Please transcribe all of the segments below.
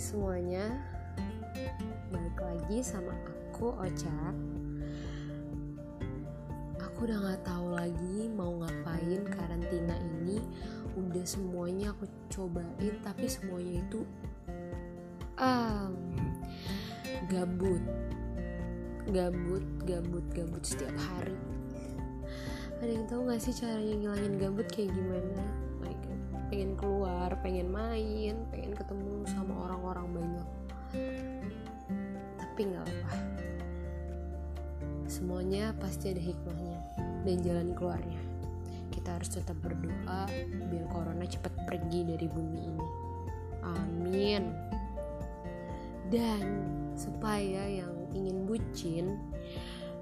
semuanya Balik lagi sama aku Ocha. Aku udah gak tahu lagi mau ngapain karantina ini. Udah semuanya aku cobain Tapi semuanya itu um, Gabut. Gabut, gabut, gabut setiap hari. Ada yang tahu gak sih caranya ngilangin gabut kayak gimana? Pengen keluar, pengen main, pengen ketemu sama orang-orang banyak. Tapi nggak apa. Semuanya pasti ada hikmahnya dan jalan keluarnya. Kita harus tetap berdoa biar corona cepat pergi dari bumi ini. Amin. Dan supaya yang ingin bucin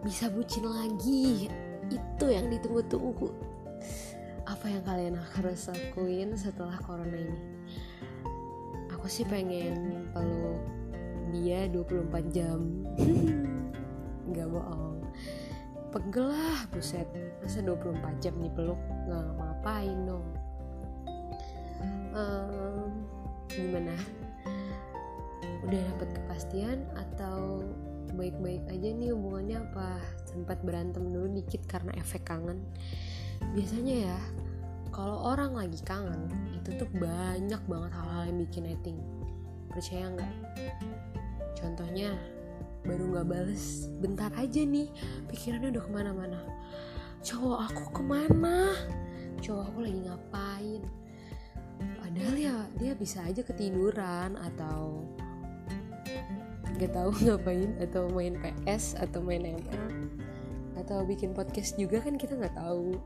bisa bucin lagi. Itu yang ditunggu-tunggu apa yang kalian harus lakuin setelah corona ini? Aku sih pengen peluk dia 24 jam. Nggak bohong. Pegel lah buset. Masa 24 jam nih peluk nggak ngapain dong. Um, gimana? Udah dapet kepastian atau baik-baik aja nih hubungannya? Apa sempat berantem dulu dikit karena efek kangen biasanya ya kalau orang lagi kangen itu tuh banyak banget hal-hal yang bikin netting percaya nggak? Contohnya baru nggak bales bentar aja nih pikirannya udah ke mana-mana. Cowok aku ke mana? Cowok aku lagi ngapain? Padahal ya dia bisa aja ketiduran atau nggak tahu ngapain atau main PS atau main ML atau bikin podcast juga kan kita nggak tahu.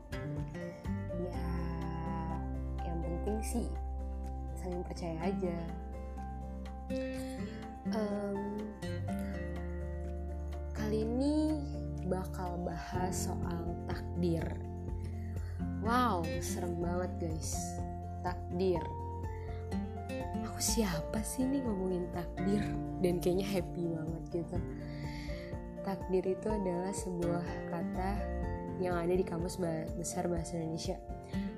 Ya yang penting sih saling percaya aja. Um, kali ini bakal bahas soal takdir. Wow serem banget guys. Takdir. Aku siapa sih nih ngomongin takdir? Dan kayaknya happy banget gitu takdir itu adalah sebuah kata yang ada di kamus besar bahasa Indonesia.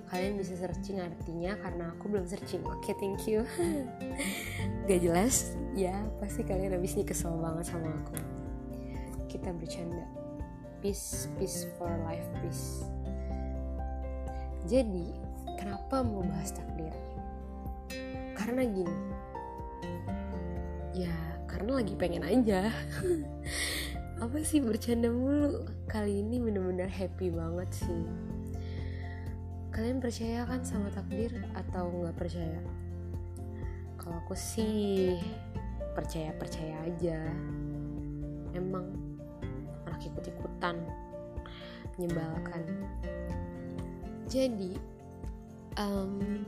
Kalian bisa searching artinya karena aku belum searching. Oke okay, thank you. Gak jelas? Ya pasti kalian habis ini kesel banget sama aku. Kita bercanda. Peace peace for life peace. Jadi kenapa mau bahas takdir? Karena gini. Ya karena lagi pengen aja apa sih bercanda mulu. Kali ini bener-bener happy banget sih. Kalian percaya kan sama takdir atau nggak percaya? Kalau aku sih percaya percaya aja. Emang anak ikut ikutan menyebalkan. Jadi um,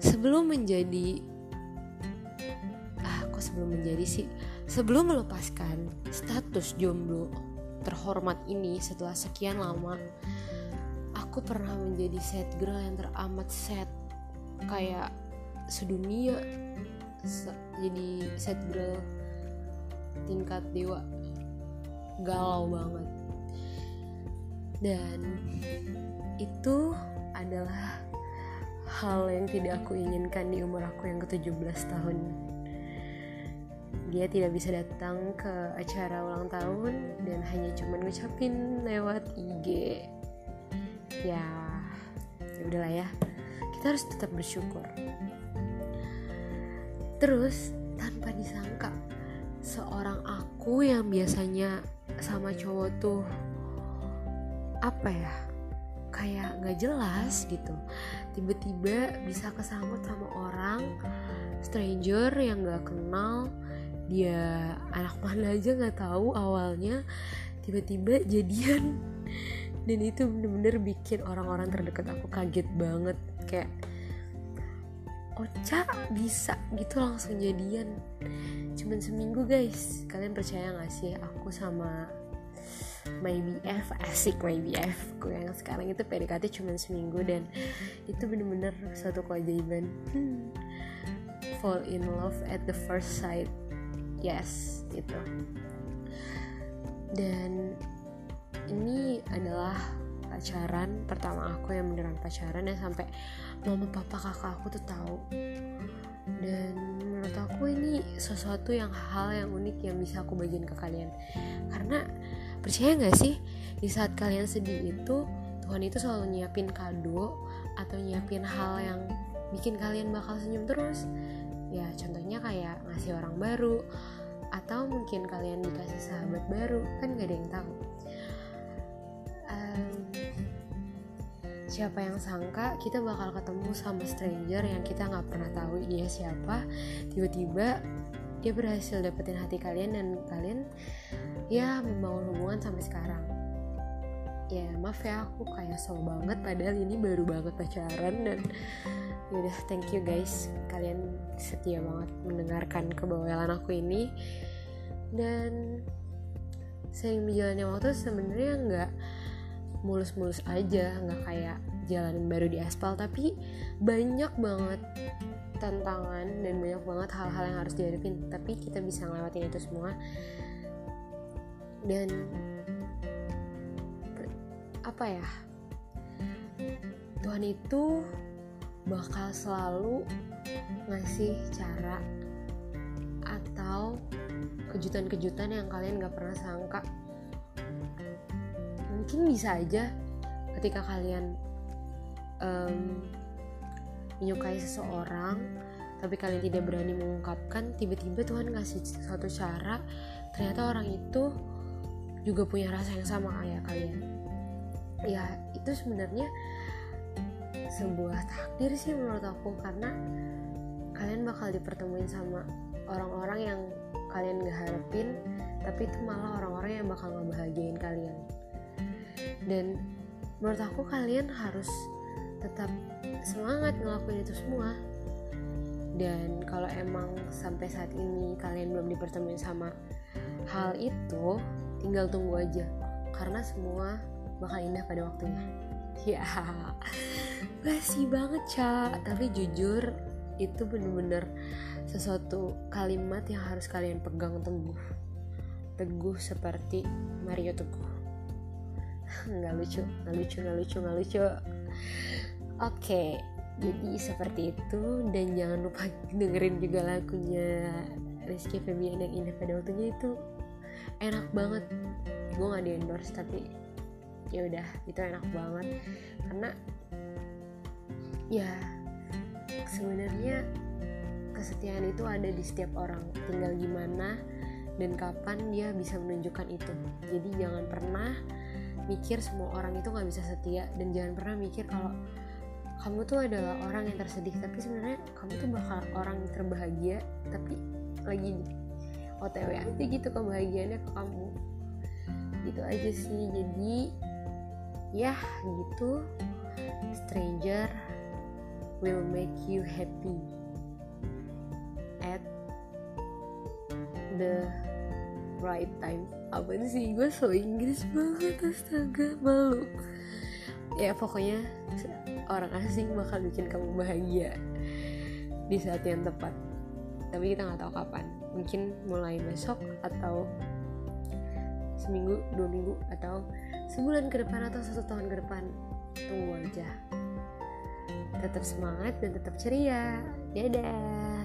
sebelum menjadi ah kok sebelum menjadi sih Sebelum melepaskan status jomblo terhormat ini setelah sekian lama, aku pernah menjadi sad girl yang teramat sad kayak sedunia jadi sad girl tingkat dewa. Galau banget. Dan itu adalah hal yang tidak aku inginkan di umur aku yang ke-17 tahun dia tidak bisa datang ke acara ulang tahun dan hanya cuma ngucapin lewat IG ya ya udahlah ya. Kita harus tetap bersyukur. Terus tanpa disangka seorang aku yang biasanya sama cowok tuh apa ya kayak nggak jelas gitu. Tiba-tiba bisa kesambut sama orang stranger yang nggak kenal dia anak mana aja nggak tahu awalnya tiba-tiba jadian. Dan itu bener-bener bikin orang-orang terdekat aku kaget banget. Kayak Ocha bisa gitu langsung jadian. Cuman seminggu guys. Kalian percaya gak sih aku sama my BF asik my BF ku yang sekarang itu PDKT cuma seminggu dan itu bener-bener satu keajaiban. Hmm. fall in love at the first sight yes gitu. Dan ini adalah pacaran pertama aku yang beneran pacaran ya sampai mama papa kakak aku tuh tahu. Dan menurut aku ini sesuatu yang hal yang unik yang bisa aku bagiin ke kalian. Karena percaya nggak sih di saat kalian sedih itu Tuhan itu selalu nyiapin kado atau nyiapin hal yang bikin kalian bakal senyum terus ya contohnya kayak ngasih orang baru atau mungkin kalian dikasih sahabat baru kan gak ada yang tahu. Um, siapa yang sangka kita bakal ketemu sama stranger yang kita nggak pernah tahu dia siapa tiba-tiba dia berhasil dapetin hati kalian dan kalian ya membangun hubungan sampai sekarang ya maaf ya aku kayak so banget padahal ini baru banget pacaran dan yaudah thank you guys. Kalian setia banget mendengarkan kebawelan aku ini. Dan sering berjalannya waktu sebenarnya nggak mulus-mulus aja nggak kayak jalan baru di aspal tapi banyak banget tantangan dan banyak banget hal-hal yang harus dihadapin tapi kita bisa ngelewatin itu semua. Dan apa ya? Tuhan itu bakal selalu ngasih cara atau kejutan-kejutan yang kalian gak pernah sangka. Mungkin bisa aja ketika kalian um, menyukai seseorang tapi kalian tidak berani mengungkapkan tiba-tiba Tuhan ngasih suatu cara ternyata orang itu juga punya rasa yang sama kayak kalian ya itu sebenarnya sebuah takdir sih menurut aku karena kalian bakal dipertemuin sama orang-orang yang kalian gak harapin tapi itu malah orang-orang yang bakal ngebahagiain kalian. Dan menurut aku kalian harus tetap semangat ngelakuin itu semua. Dan kalau emang sampai saat ini kalian belum dipertemuin sama hal itu tinggal tunggu aja. Karena semua bakal indah pada waktunya. Ya. Basi banget cak tapi jujur itu bener-bener sesuatu kalimat yang harus kalian pegang teguh. Teguh seperti Mario Teguh. Nggak lucu nggak lucu nggak lucu nggak lucu. Oke jadi seperti itu. Dan jangan lupa dengerin juga lagunya Rizky Febian yang indah pada waktunya. Itu enak banget. Gue nggak di endorse tapi ya udah itu enak banget. Karena ya sebenarnya kesetiaan itu ada di setiap orang tinggal gimana dan kapan dia bisa menunjukkan itu. Jadi jangan pernah mikir semua orang itu nggak bisa setia dan jangan pernah mikir kalau kamu tuh adalah orang yang tersedih. Tapi sebenarnya kamu tuh bakal orang yang terbahagia tapi lagi otw aja gitu kebahagiaannya ke kamu. Gitu aja sih. Jadi ya gitu. Stranger will make you happy. At the right time. Apa sih? Gue so Inggris banget astaga malu. Ya pokoknya orang asing bakal bikin kamu bahagia di saat yang tepat. Tapi kita nggak tahu kapan. Mungkin mulai besok atau seminggu dua minggu atau sebulan ke depan atau satu tahun ke depan. Tunggu aja. Tetap semangat dan tetap ceria. Dadah